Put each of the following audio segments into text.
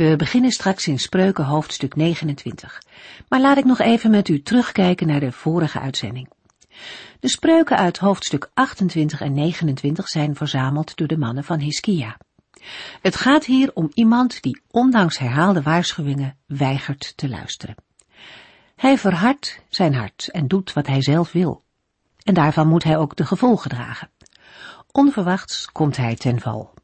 We beginnen straks in Spreuken hoofdstuk 29. Maar laat ik nog even met u terugkijken naar de vorige uitzending. De spreuken uit hoofdstuk 28 en 29 zijn verzameld door de mannen van Hiskia. Het gaat hier om iemand die ondanks herhaalde waarschuwingen weigert te luisteren. Hij verhardt zijn hart en doet wat hij zelf wil. En daarvan moet hij ook de gevolgen dragen. Onverwachts komt hij ten val.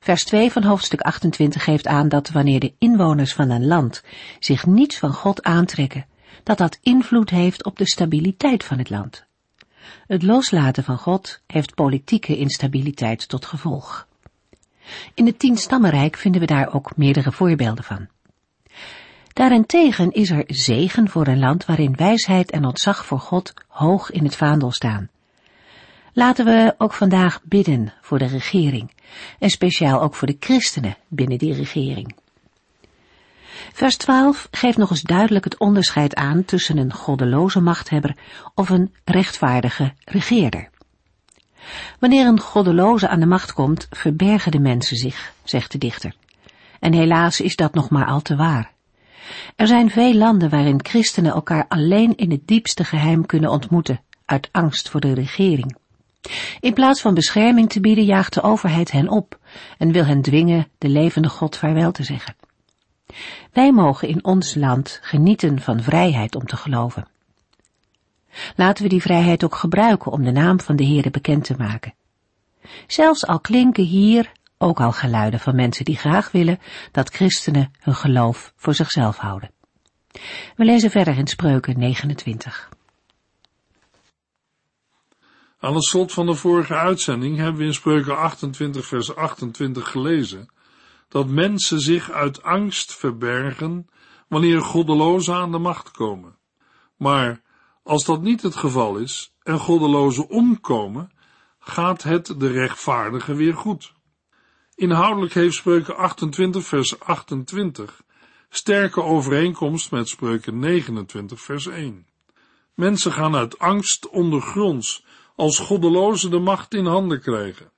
Vers 2 van hoofdstuk 28 geeft aan dat wanneer de inwoners van een land zich niets van God aantrekken, dat dat invloed heeft op de stabiliteit van het land. Het loslaten van God heeft politieke instabiliteit tot gevolg. In het tienstammenrijk vinden we daar ook meerdere voorbeelden van. Daarentegen is er zegen voor een land waarin wijsheid en ontzag voor God hoog in het vaandel staan. Laten we ook vandaag bidden voor de regering en speciaal ook voor de christenen binnen die regering. Vers 12 geeft nog eens duidelijk het onderscheid aan tussen een goddeloze machthebber of een rechtvaardige regeerder. Wanneer een goddeloze aan de macht komt, verbergen de mensen zich, zegt de dichter. En helaas is dat nog maar al te waar. Er zijn veel landen waarin christenen elkaar alleen in het diepste geheim kunnen ontmoeten, uit angst voor de regering. In plaats van bescherming te bieden, jaagt de overheid hen op en wil hen dwingen de levende God vaarwel te zeggen. Wij mogen in ons land genieten van vrijheid om te geloven. Laten we die vrijheid ook gebruiken om de naam van de Heere bekend te maken. Zelfs al klinken hier ook al geluiden van mensen die graag willen dat christenen hun geloof voor zichzelf houden. We lezen verder in Spreuken 29. Aan het slot van de vorige uitzending hebben we in Spreuken 28 vers 28 gelezen dat mensen zich uit angst verbergen wanneer goddelozen aan de macht komen. Maar als dat niet het geval is en goddelozen omkomen, gaat het de rechtvaardige weer goed. Inhoudelijk heeft Spreuken 28 vers 28 sterke overeenkomst met Spreuken 29 vers 1. Mensen gaan uit angst ondergronds als goddelozen de macht in handen krijgen.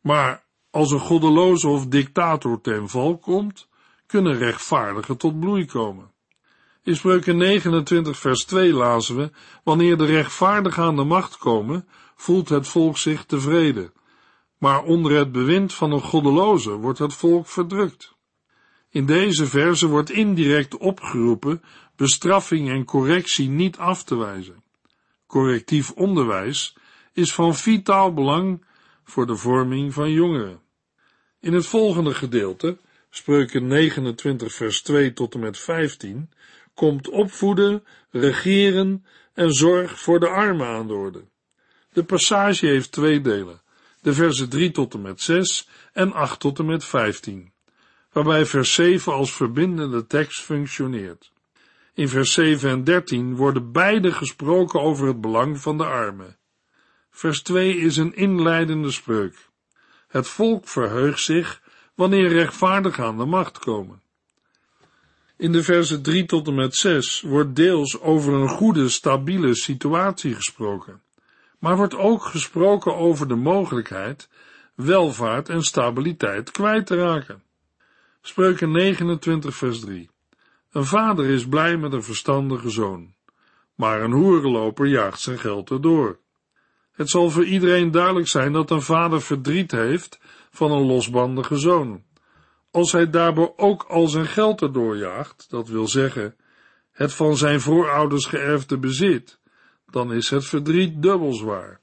Maar als een goddeloze of dictator ten val komt, kunnen rechtvaardigen tot bloei komen. In Spreuken 29 vers 2 lazen we, wanneer de rechtvaardigen aan de macht komen, voelt het volk zich tevreden. Maar onder het bewind van een goddeloze wordt het volk verdrukt. In deze verse wordt indirect opgeroepen bestraffing en correctie niet af te wijzen. Correctief onderwijs is van vitaal belang voor de vorming van jongeren. In het volgende gedeelte, spreuken 29 vers 2 tot en met 15, komt opvoeden, regeren en zorg voor de armen aan de orde. De passage heeft twee delen, de versen 3 tot en met 6 en 8 tot en met 15, waarbij vers 7 als verbindende tekst functioneert. In vers 7 en 13 worden beide gesproken over het belang van de armen. Vers 2 is een inleidende spreuk. Het volk verheugt zich wanneer rechtvaardig aan de macht komen. In de versen 3 tot en met 6 wordt deels over een goede, stabiele situatie gesproken, maar wordt ook gesproken over de mogelijkheid welvaart en stabiliteit kwijt te raken. Spreuken 29 vers 3 Een vader is blij met een verstandige zoon, maar een hoerenloper jaagt zijn geld erdoor. Het zal voor iedereen duidelijk zijn dat een vader verdriet heeft van een losbandige zoon. Als hij daarbij ook al zijn geld erdoor jaagt, dat wil zeggen, het van zijn voorouders geërfde bezit, dan is het verdriet dubbel zwaar.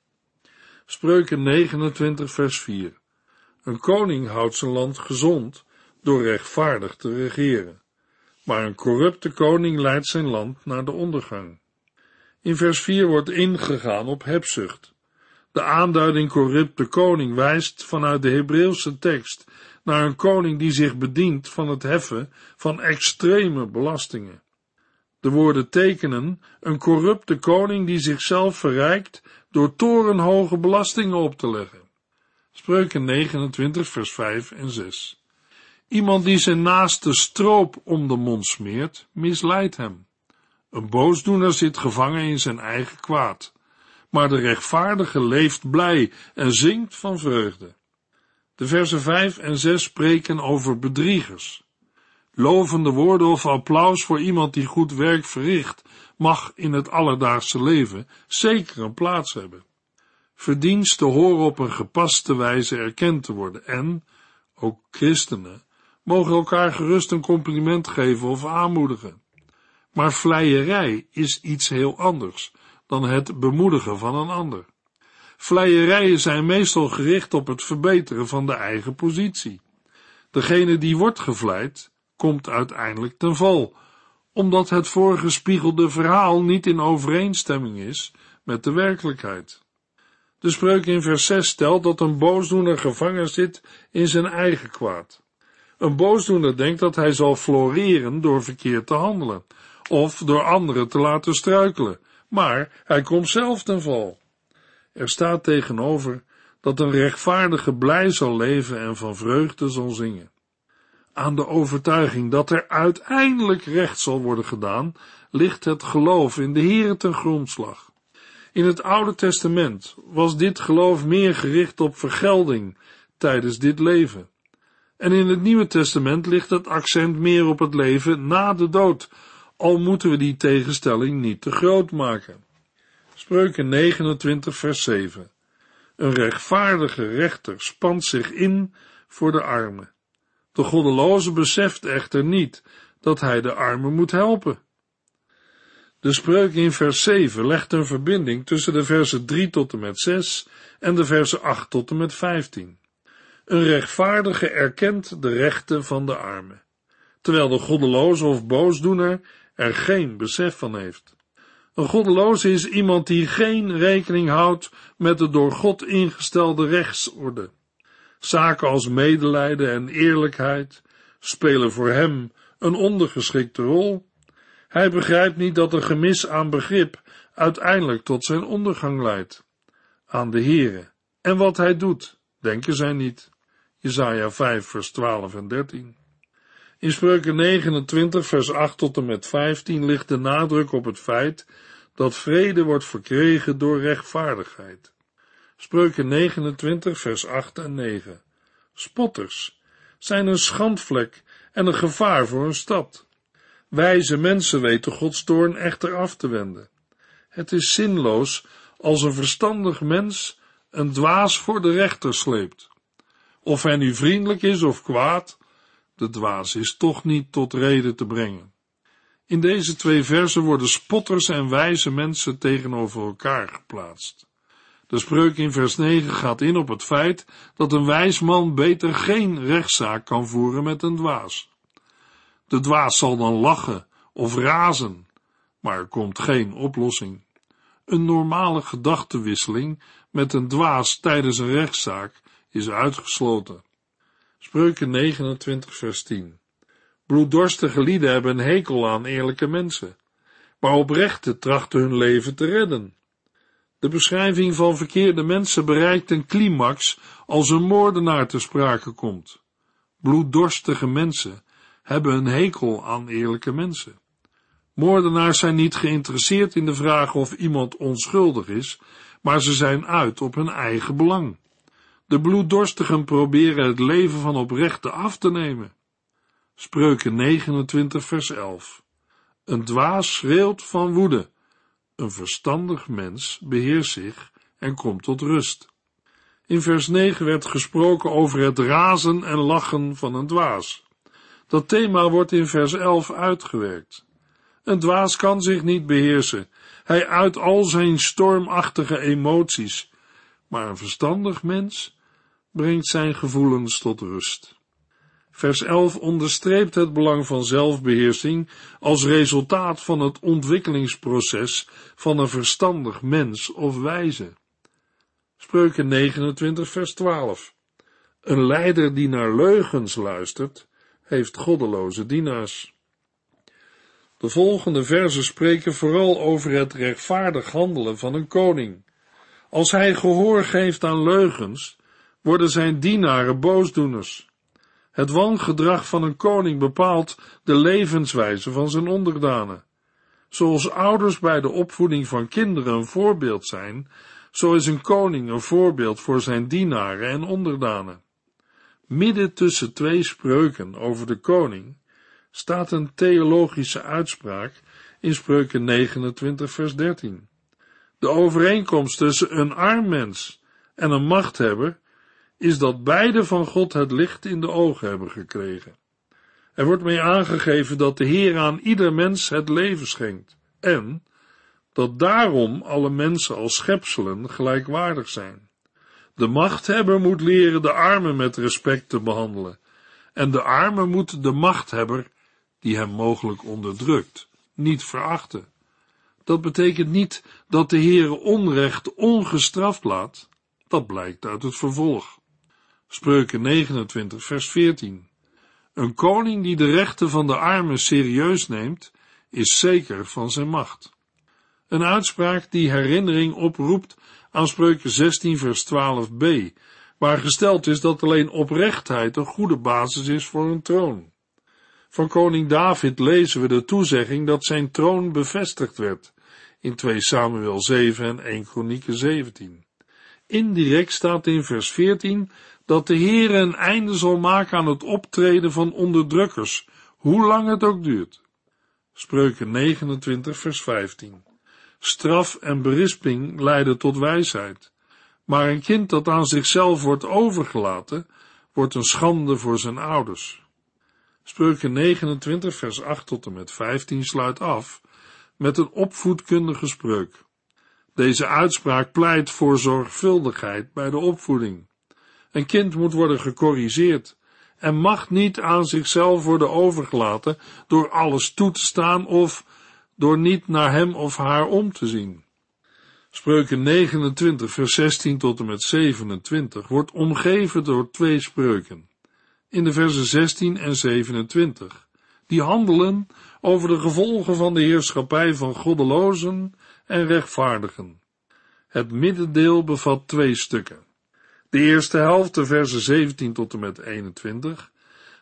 Spreuken 29 vers 4 Een koning houdt zijn land gezond door rechtvaardig te regeren, maar een corrupte koning leidt zijn land naar de ondergang. In vers 4 wordt ingegaan op hebzucht. De aanduiding corrupte koning wijst vanuit de Hebreeuwse tekst naar een koning die zich bedient van het heffen van extreme belastingen. De woorden tekenen een corrupte koning die zichzelf verrijkt door torenhoge belastingen op te leggen. Spreuken 29 vers 5 en 6. Iemand die zijn naaste stroop om de mond smeert, misleidt hem. Een boosdoener zit gevangen in zijn eigen kwaad, maar de rechtvaardige leeft blij en zingt van vreugde. De versen 5 en 6 spreken over bedriegers. Lovende woorden of applaus voor iemand die goed werk verricht, mag in het alledaagse leven zeker een plaats hebben. Verdiensten horen op een gepaste wijze erkend te worden en, ook christenen, mogen elkaar gerust een compliment geven of aanmoedigen. Maar vleierij is iets heel anders dan het bemoedigen van een ander. Vleierijen zijn meestal gericht op het verbeteren van de eigen positie. Degene die wordt gevleid, komt uiteindelijk ten val, omdat het voorgespiegelde verhaal niet in overeenstemming is met de werkelijkheid. De spreuk in vers 6 stelt dat een boosdoener gevangen zit in zijn eigen kwaad. Een boosdoener denkt dat hij zal floreren door verkeerd te handelen, of door anderen te laten struikelen, maar hij komt zelf ten val. Er staat tegenover dat een rechtvaardige blij zal leven en van vreugde zal zingen. Aan de overtuiging dat er uiteindelijk recht zal worden gedaan, ligt het geloof in de Heer ten grondslag. In het Oude Testament was dit geloof meer gericht op vergelding tijdens dit leven. En in het Nieuwe Testament ligt het accent meer op het leven na de dood, al moeten we die tegenstelling niet te groot maken. Spreuken 29 vers 7 Een rechtvaardige rechter spant zich in voor de armen. De goddeloze beseft echter niet dat hij de armen moet helpen. De spreuk in vers 7 legt een verbinding tussen de versen 3 tot en met 6 en de versen 8 tot en met 15. Een rechtvaardige erkent de rechten van de armen, terwijl de goddeloze of boosdoener er geen besef van heeft. Een goddeloze is iemand die geen rekening houdt met de door God ingestelde rechtsorde. Zaken als medelijden en eerlijkheid spelen voor hem een ondergeschikte rol. Hij begrijpt niet dat een gemis aan begrip uiteindelijk tot zijn ondergang leidt. Aan de Heere. En wat hij doet, denken zij niet. Jesaja 5 vers 12 en 13. In Spreuken 29 vers 8 tot en met 15 ligt de nadruk op het feit dat vrede wordt verkregen door rechtvaardigheid. Spreuken 29 vers 8 en 9. Spotters zijn een schandvlek en een gevaar voor een stad. Wijze mensen weten Gods toorn echter af te wenden. Het is zinloos als een verstandig mens een dwaas voor de rechter sleept. Of hij nu vriendelijk is of kwaad, de dwaas is toch niet tot reden te brengen. In deze twee versen worden spotters en wijze mensen tegenover elkaar geplaatst. De spreuk in vers 9 gaat in op het feit dat een wijs man beter geen rechtszaak kan voeren met een dwaas. De dwaas zal dan lachen of razen, maar er komt geen oplossing. Een normale gedachtenwisseling met een dwaas tijdens een rechtszaak is uitgesloten. Spreuken 29 vers 10 Bloeddorstige lieden hebben een hekel aan eerlijke mensen, maar oprechte trachten hun leven te redden. De beschrijving van verkeerde mensen bereikt een climax als een moordenaar te sprake komt. Bloeddorstige mensen hebben een hekel aan eerlijke mensen. Moordenaars zijn niet geïnteresseerd in de vraag of iemand onschuldig is, maar ze zijn uit op hun eigen belang. De bloeddorstigen proberen het leven van oprechte af te nemen. Spreuken 29 vers 11 Een dwaas schreeuwt van woede. Een verstandig mens beheerst zich en komt tot rust. In vers 9 werd gesproken over het razen en lachen van een dwaas. Dat thema wordt in vers 11 uitgewerkt. Een dwaas kan zich niet beheersen. Hij uit al zijn stormachtige emoties. Maar een verstandig mens brengt zijn gevoelens tot rust. Vers 11 onderstreept het belang van zelfbeheersing als resultaat van het ontwikkelingsproces van een verstandig mens of wijze. Spreuken 29 vers 12. Een leider die naar leugens luistert, heeft goddeloze dienaars. De volgende verzen spreken vooral over het rechtvaardig handelen van een koning. Als hij gehoor geeft aan leugens, worden zijn dienaren boosdoeners. Het wangedrag van een koning bepaalt de levenswijze van zijn onderdanen. Zoals ouders bij de opvoeding van kinderen een voorbeeld zijn, zo is een koning een voorbeeld voor zijn dienaren en onderdanen. Midden tussen twee spreuken over de koning staat een theologische uitspraak in spreuken 29 vers 13. De overeenkomst tussen een arm mens en een machthebber is dat beide van God het licht in de ogen hebben gekregen. Er wordt mee aangegeven dat de Heer aan ieder mens het leven schenkt en dat daarom alle mensen als schepselen gelijkwaardig zijn. De machthebber moet leren de armen met respect te behandelen en de arme moet de machthebber, die hem mogelijk onderdrukt, niet verachten. Dat betekent niet dat de Heere onrecht ongestraft laat. Dat blijkt uit het vervolg. Spreuken 29, vers 14. Een koning die de rechten van de armen serieus neemt, is zeker van zijn macht. Een uitspraak die herinnering oproept aan Spreuken 16, vers 12b, waar gesteld is dat alleen oprechtheid een goede basis is voor een troon. Van koning David lezen we de toezegging dat zijn troon bevestigd werd in 2 Samuel 7 en 1 Kronieken 17. Indirect staat in vers 14 dat de Heere een einde zal maken aan het optreden van onderdrukkers, hoe lang het ook duurt. Spreuken 29 vers 15. Straf en berisping leiden tot wijsheid, maar een kind dat aan zichzelf wordt overgelaten, wordt een schande voor zijn ouders. Spreuken 29 vers 8 tot en met 15 sluit af met een opvoedkundige spreuk. Deze uitspraak pleit voor zorgvuldigheid bij de opvoeding. Een kind moet worden gecorrigeerd en mag niet aan zichzelf worden overgelaten door alles toe te staan of door niet naar hem of haar om te zien. Spreuken 29, vers 16 tot en met 27 wordt omgeven door twee spreuken. In de versen 16 en 27, die handelen over de gevolgen van de heerschappij van goddelozen en rechtvaardigen. Het middendeel bevat twee stukken. De eerste helft, de versen 17 tot en met 21,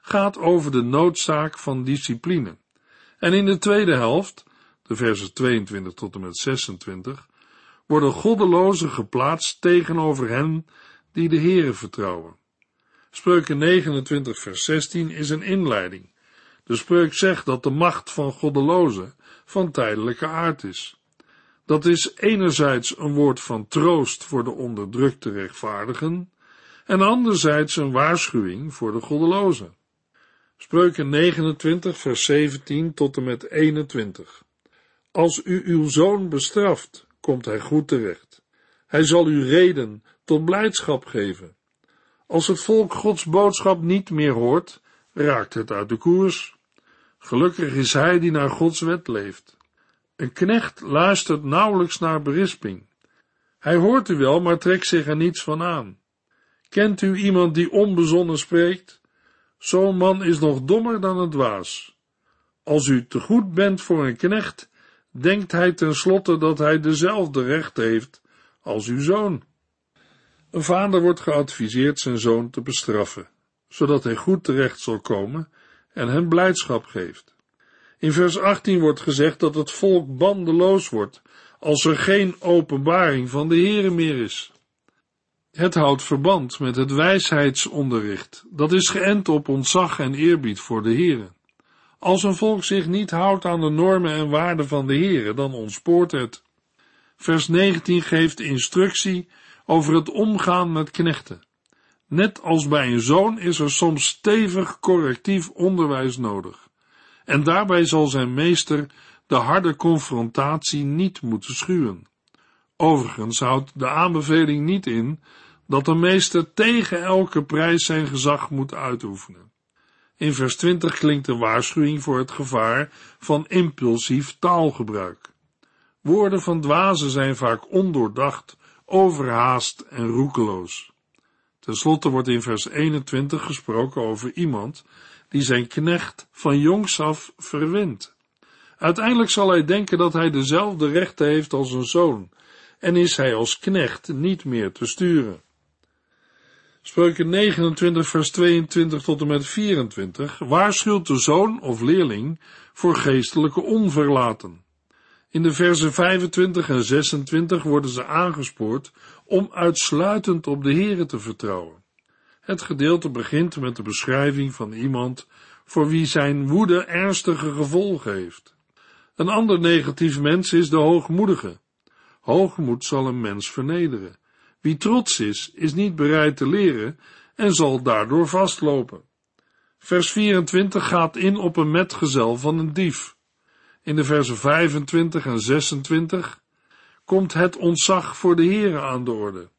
gaat over de noodzaak van discipline. En in de tweede helft, de versen 22 tot en met 26, worden goddelozen geplaatst tegenover hen die de Heere vertrouwen. Spreuken 29 vers 16 is een inleiding. De spreuk zegt dat de macht van goddelozen van tijdelijke aard is. Dat is enerzijds een woord van troost voor de onderdrukte rechtvaardigen en anderzijds een waarschuwing voor de goddelozen. Spreuken 29 vers 17 tot en met 21. Als u uw zoon bestraft, komt hij goed terecht. Hij zal u reden tot blijdschap geven. Als het volk Gods boodschap niet meer hoort, raakt het uit de koers. Gelukkig is hij die naar Gods wet leeft. Een knecht luistert nauwelijks naar berisping. Hij hoort u wel, maar trekt zich er niets van aan. Kent u iemand die onbezonnen spreekt? Zo'n man is nog dommer dan het dwaas. Als u te goed bent voor een knecht, denkt hij tenslotte dat hij dezelfde recht heeft als uw zoon. Een vader wordt geadviseerd zijn zoon te bestraffen, zodat hij goed terecht zal komen en hem blijdschap geeft. In vers 18 wordt gezegd dat het volk bandeloos wordt als er geen openbaring van de Heere meer is. Het houdt verband met het wijsheidsonderricht, dat is geënt op ontzag en eerbied voor de Heere. Als een volk zich niet houdt aan de normen en waarden van de Heere, dan ontspoort het. Vers 19 geeft instructie over het omgaan met knechten. Net als bij een zoon is er soms stevig correctief onderwijs nodig. En daarbij zal zijn meester de harde confrontatie niet moeten schuwen. Overigens houdt de aanbeveling niet in dat de meester tegen elke prijs zijn gezag moet uitoefenen. In vers 20 klinkt een waarschuwing voor het gevaar van impulsief taalgebruik. Woorden van dwazen zijn vaak ondoordacht, overhaast en roekeloos. Ten slotte wordt in vers 21 gesproken over iemand die zijn knecht van jongs af verwint. Uiteindelijk zal hij denken dat hij dezelfde rechten heeft als een zoon, en is hij als knecht niet meer te sturen. Spreuken 29 vers 22 tot en met 24 waarschuwt de zoon of leerling voor geestelijke onverlaten. In de versen 25 en 26 worden ze aangespoord om uitsluitend op de Here te vertrouwen. Het gedeelte begint met de beschrijving van iemand voor wie zijn woede ernstige gevolgen heeft. Een ander negatief mens is de hoogmoedige. Hoogmoed zal een mens vernederen. Wie trots is, is niet bereid te leren en zal daardoor vastlopen. Vers 24 gaat in op een metgezel van een dief. In de versen 25 en 26 komt het ontzag voor de Here aan de orde.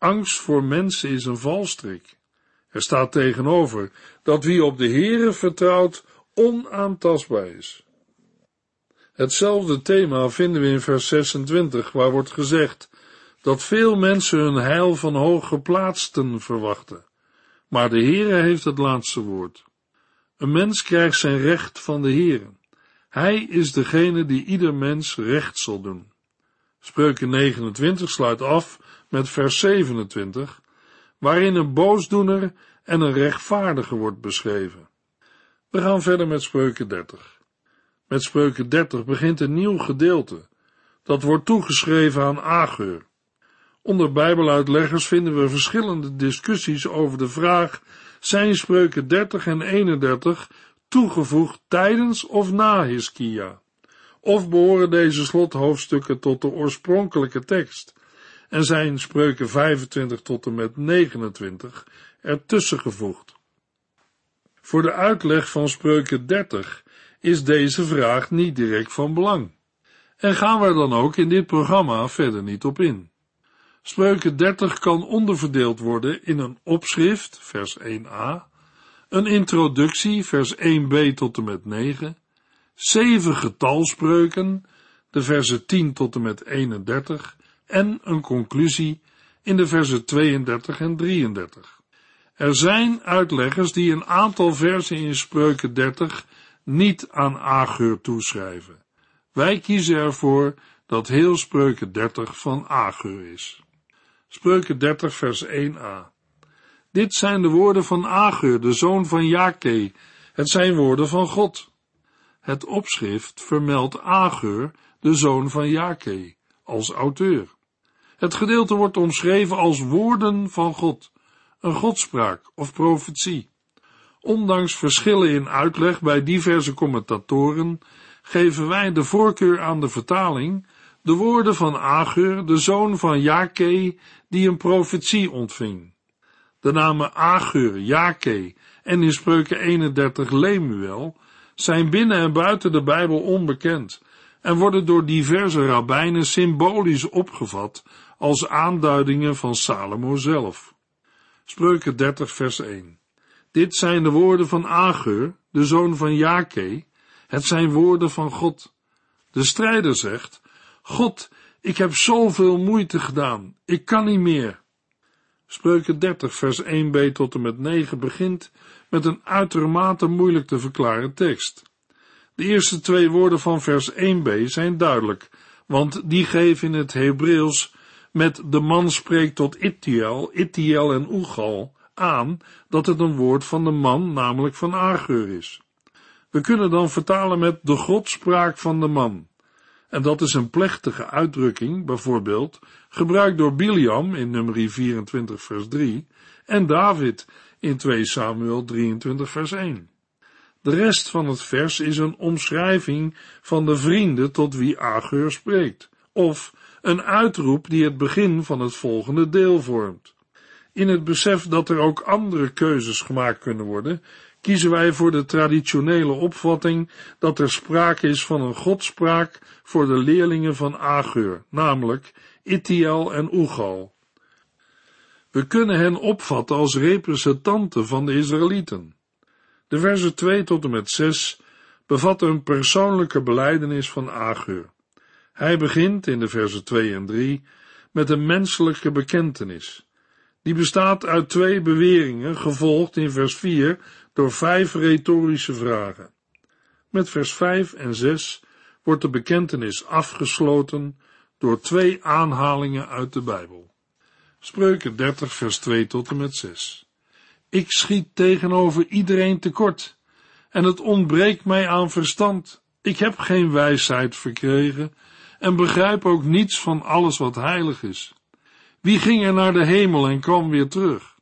Angst voor mensen is een valstrik. Er staat tegenover dat wie op de Here vertrouwt onaantastbaar is. Hetzelfde thema vinden we in vers 26, waar wordt gezegd dat veel mensen hun heil van hooggeplaatsten verwachten. Maar de Heere heeft het laatste woord. Een mens krijgt zijn recht van de Heere. Hij is degene die ieder mens recht zal doen. Spreuken 29 sluit af met vers 27, waarin een boosdoener en een rechtvaardige wordt beschreven. We gaan verder met Spreuken 30. Met Spreuken 30 begint een nieuw gedeelte. Dat wordt toegeschreven aan Ageur. Onder Bijbeluitleggers vinden we verschillende discussies over de vraag: zijn spreuken 30 en 31 toegevoegd tijdens of na Hiskia? Of behoren deze slothoofdstukken tot de oorspronkelijke tekst en zijn spreuken 25 tot en met 29 ertussen gevoegd? Voor de uitleg van spreuken 30 is deze vraag niet direct van belang. En gaan we er dan ook in dit programma verder niet op in. Spreuken 30 kan onderverdeeld worden in een opschrift, vers 1a, een introductie, vers 1b tot en met 9, zeven getalspreuken, de versen 10 tot en met 31, en een conclusie in de versen 32 en 33. Er zijn uitleggers die een aantal versen in Spreuken 30 niet aan Ageur toeschrijven. Wij kiezen ervoor dat heel Spreuken 30 van Ageur is. Spreuken 30 vers 1a. Dit zijn de woorden van Ageur, de zoon van Jake. Het zijn woorden van God. Het opschrift vermeldt Ageur, de zoon van Jake, als auteur. Het gedeelte wordt omschreven als woorden van God, een godspraak of profetie. Ondanks verschillen in uitleg bij diverse commentatoren, geven wij de voorkeur aan de vertaling de woorden van Agur, de zoon van Jake, die een profetie ontving. De namen Agur, Jake en in spreuken 31 Lemuel zijn binnen en buiten de Bijbel onbekend en worden door diverse rabbijnen symbolisch opgevat als aanduidingen van Salomo zelf. Spreuken 30 vers 1 Dit zijn de woorden van Agur, de zoon van Jake, het zijn woorden van God. De strijder zegt, God, ik heb zoveel moeite gedaan, ik kan niet meer. Spreuken 30, vers 1b tot en met 9 begint met een uitermate moeilijk te verklaren tekst. De eerste twee woorden van vers 1b zijn duidelijk, want die geven in het Hebreeuws met de man spreekt tot Ittiel, Ittiel en Oegal aan dat het een woord van de man, namelijk van Ageur is. We kunnen dan vertalen met de godspraak van de man. En dat is een plechtige uitdrukking, bijvoorbeeld, gebruikt door Biliam in nummer 24 vers 3 en David in 2 Samuel 23 vers 1. De rest van het vers is een omschrijving van de vrienden tot wie Ageur spreekt, of een uitroep die het begin van het volgende deel vormt. In het besef dat er ook andere keuzes gemaakt kunnen worden, kiezen wij voor de traditionele opvatting dat er sprake is van een godspraak voor de leerlingen van Ageur, namelijk Itiel en Oegal. We kunnen hen opvatten als representanten van de Israëlieten. De versen 2 tot en met 6 bevatten een persoonlijke beleidenis van Ageur. Hij begint in de versen 2 en 3 met een menselijke bekentenis. Die bestaat uit twee beweringen, gevolgd in vers 4 door vijf retorische vragen. Met vers 5 en 6 wordt de bekentenis afgesloten door twee aanhalingen uit de Bijbel. Spreuken 30 vers 2 tot en met 6. Ik schiet tegenover iedereen tekort, en het ontbreekt mij aan verstand. Ik heb geen wijsheid verkregen en begrijp ook niets van alles wat heilig is. Wie ging er naar de hemel en kwam weer terug?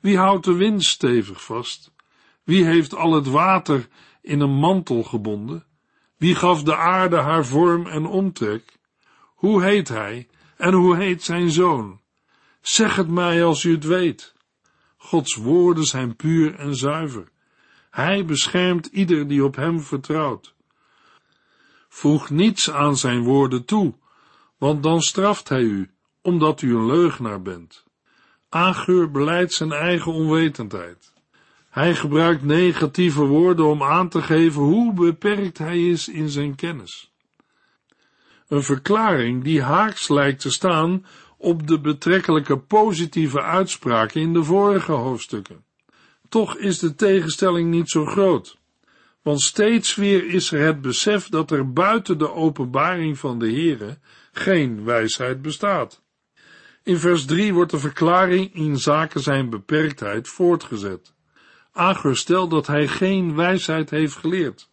Wie houdt de wind stevig vast? Wie heeft al het water in een mantel gebonden? Wie gaf de aarde haar vorm en omtrek? Hoe heet hij en hoe heet zijn zoon? Zeg het mij als u het weet. Gods woorden zijn puur en zuiver. Hij beschermt ieder die op hem vertrouwt. Voeg niets aan zijn woorden toe, want dan straft hij u, omdat u een leugenaar bent. Ageur beleidt zijn eigen onwetendheid. Hij gebruikt negatieve woorden om aan te geven hoe beperkt hij is in zijn kennis. Een verklaring die haaks lijkt te staan op de betrekkelijke positieve uitspraken in de vorige hoofdstukken. Toch is de tegenstelling niet zo groot, want steeds weer is er het besef dat er buiten de openbaring van de Here geen wijsheid bestaat. In vers 3 wordt de verklaring in zaken zijn beperktheid voortgezet. Agur stelt dat hij geen wijsheid heeft geleerd.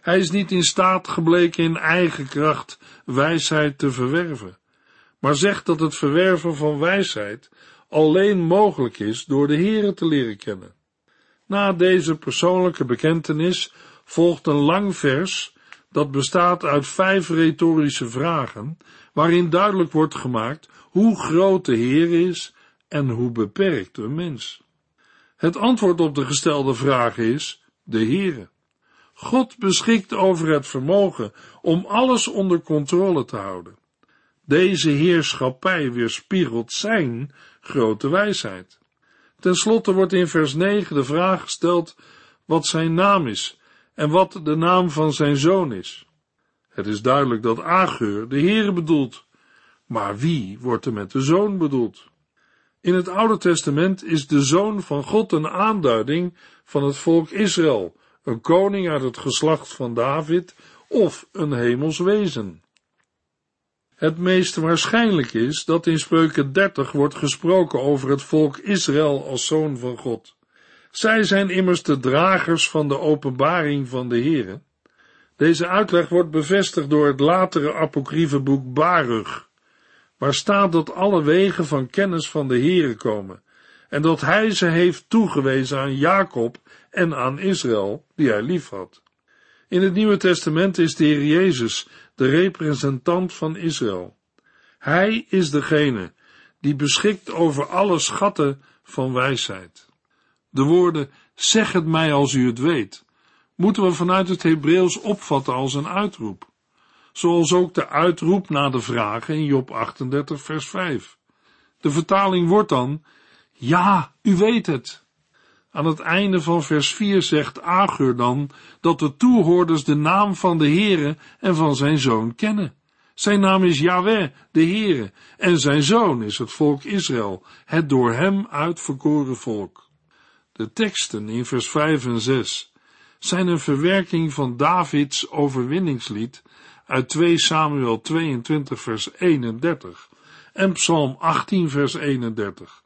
Hij is niet in staat gebleken in eigen kracht wijsheid te verwerven, maar zegt dat het verwerven van wijsheid alleen mogelijk is door de Here te leren kennen. Na deze persoonlijke bekentenis volgt een lang vers dat bestaat uit vijf retorische vragen, waarin duidelijk wordt gemaakt hoe groot de Heer is en hoe beperkt een mens. Het antwoord op de gestelde vraag is de Heere. God beschikt over het vermogen om alles onder controle te houden. Deze heerschappij weerspiegelt zijn grote wijsheid. Ten slotte wordt in vers 9 de vraag gesteld wat zijn naam is en wat de naam van zijn zoon is. Het is duidelijk dat Ageur de Heere bedoelt, maar wie wordt er met de zoon bedoeld? In het Oude Testament is de zoon van God een aanduiding van het volk Israël, een koning uit het geslacht van David of een hemels wezen. Het meest waarschijnlijk is dat in Spreuken 30 wordt gesproken over het volk Israël als zoon van God. Zij zijn immers de dragers van de openbaring van de Here. Deze uitleg wordt bevestigd door het latere apocryfe boek Baruch, waar staat dat alle wegen van kennis van de Here komen, en dat hij ze heeft toegewezen aan Jacob en aan Israël, die hij liefhad. In het Nieuwe Testament is de Heer Jezus de representant van Israël. Hij is degene die beschikt over alle schatten van wijsheid. De woorden, zeg het mij als u het weet, moeten we vanuit het Hebreeuws opvatten als een uitroep. Zoals ook de uitroep na de vragen in Job 38 vers 5. De vertaling wordt dan, ja, u weet het. Aan het einde van vers 4 zegt Agur dan dat de toehoorders de naam van de Heere en van zijn zoon kennen. Zijn naam is Yahweh, de Heere, en zijn zoon is het volk Israël, het door hem uitverkoren volk. De teksten in vers 5 en 6 zijn een verwerking van Davids overwinningslied uit 2 Samuel 22 vers 31 en Psalm 18 vers 31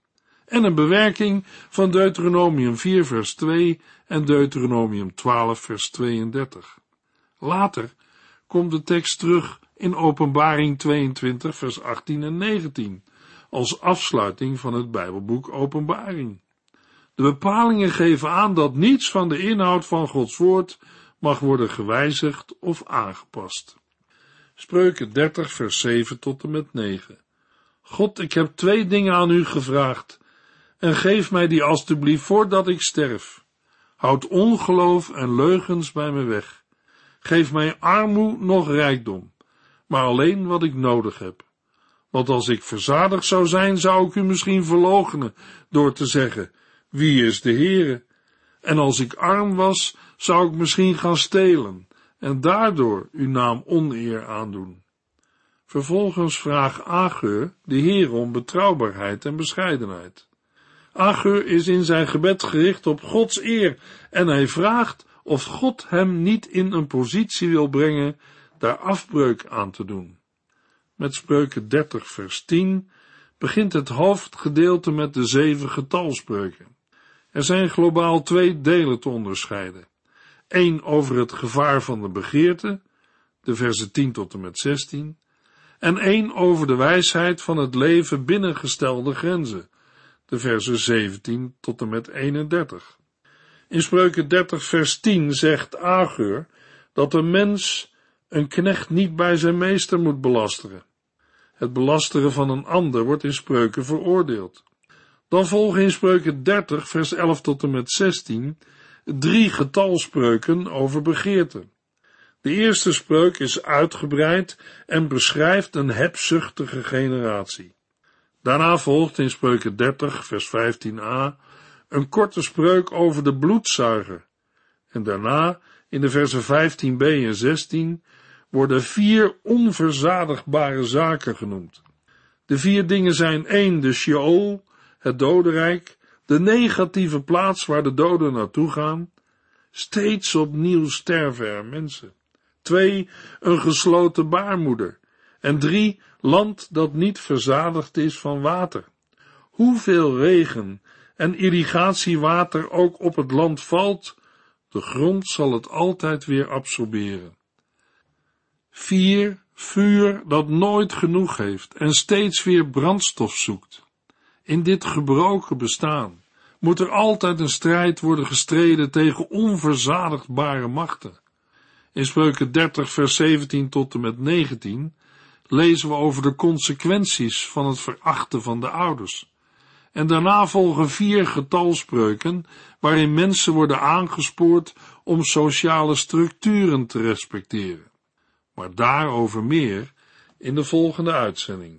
en een bewerking van Deuteronomium 4 vers 2 en Deuteronomium 12 vers 32. Later komt de tekst terug in Openbaring 22 vers 18 en 19 als afsluiting van het Bijbelboek Openbaring. De bepalingen geven aan dat niets van de inhoud van Gods woord mag worden gewijzigd of aangepast. Spreuken 30 vers 7 tot en met 9. God, ik heb twee dingen aan u gevraagd en geef mij die alstublieft voordat ik sterf. Houd ongeloof en leugens bij me weg. Geef mij armoe nog rijkdom, maar alleen wat ik nodig heb. Want als ik verzadigd zou zijn, zou ik u misschien verloochenen door te zeggen, wie is de Heere? En als ik arm was, zou ik misschien gaan stelen en daardoor uw naam oneer aandoen. Vervolgens vraagt Ageur de Heer om betrouwbaarheid en bescheidenheid. Agur is in zijn gebed gericht op Gods eer en hij vraagt of God hem niet in een positie wil brengen daar afbreuk aan te doen. Met spreuken 30 vers 10 begint het hoofdgedeelte met de zeven getalspreuken. Er zijn globaal twee delen te onderscheiden. Eén over het gevaar van de begeerte, de versen 10 tot en met 16, en één over de wijsheid van het leven binnen gestelde grenzen, de versen 17 tot en met 31. In Spreuken 30 vers 10 zegt Ageur dat een mens een knecht niet bij zijn meester moet belasteren. Het belasteren van een ander wordt in Spreuken veroordeeld. Dan volgen in Spreuken 30 vers 11 tot en met 16 drie getalspreuken over begeerte. De eerste spreuk is uitgebreid en beschrijft een hebzuchtige generatie. Daarna volgt in spreuken 30 vers 15a een korte spreuk over de bloedzuiger. En daarna in de versen 15b en 16 worden vier onverzadigbare zaken genoemd. De vier dingen zijn één de Sheol, het dodenrijk, de negatieve plaats waar de doden naartoe gaan. Steeds opnieuw sterven er mensen. Twee, een gesloten baarmoeder. En drie, land dat niet verzadigd is van water. Hoeveel regen en irrigatiewater ook op het land valt, de grond zal het altijd weer absorberen. Vier, vuur dat nooit genoeg heeft en steeds weer brandstof zoekt. In dit gebroken bestaan moet er altijd een strijd worden gestreden tegen onverzadigbare machten. In Spreuken 30 vers 17 tot en met 19 lezen we over de consequenties van het verachten van de ouders. En daarna volgen vier getalspreuken waarin mensen worden aangespoord om sociale structuren te respecteren. Maar daarover meer in de volgende uitzending.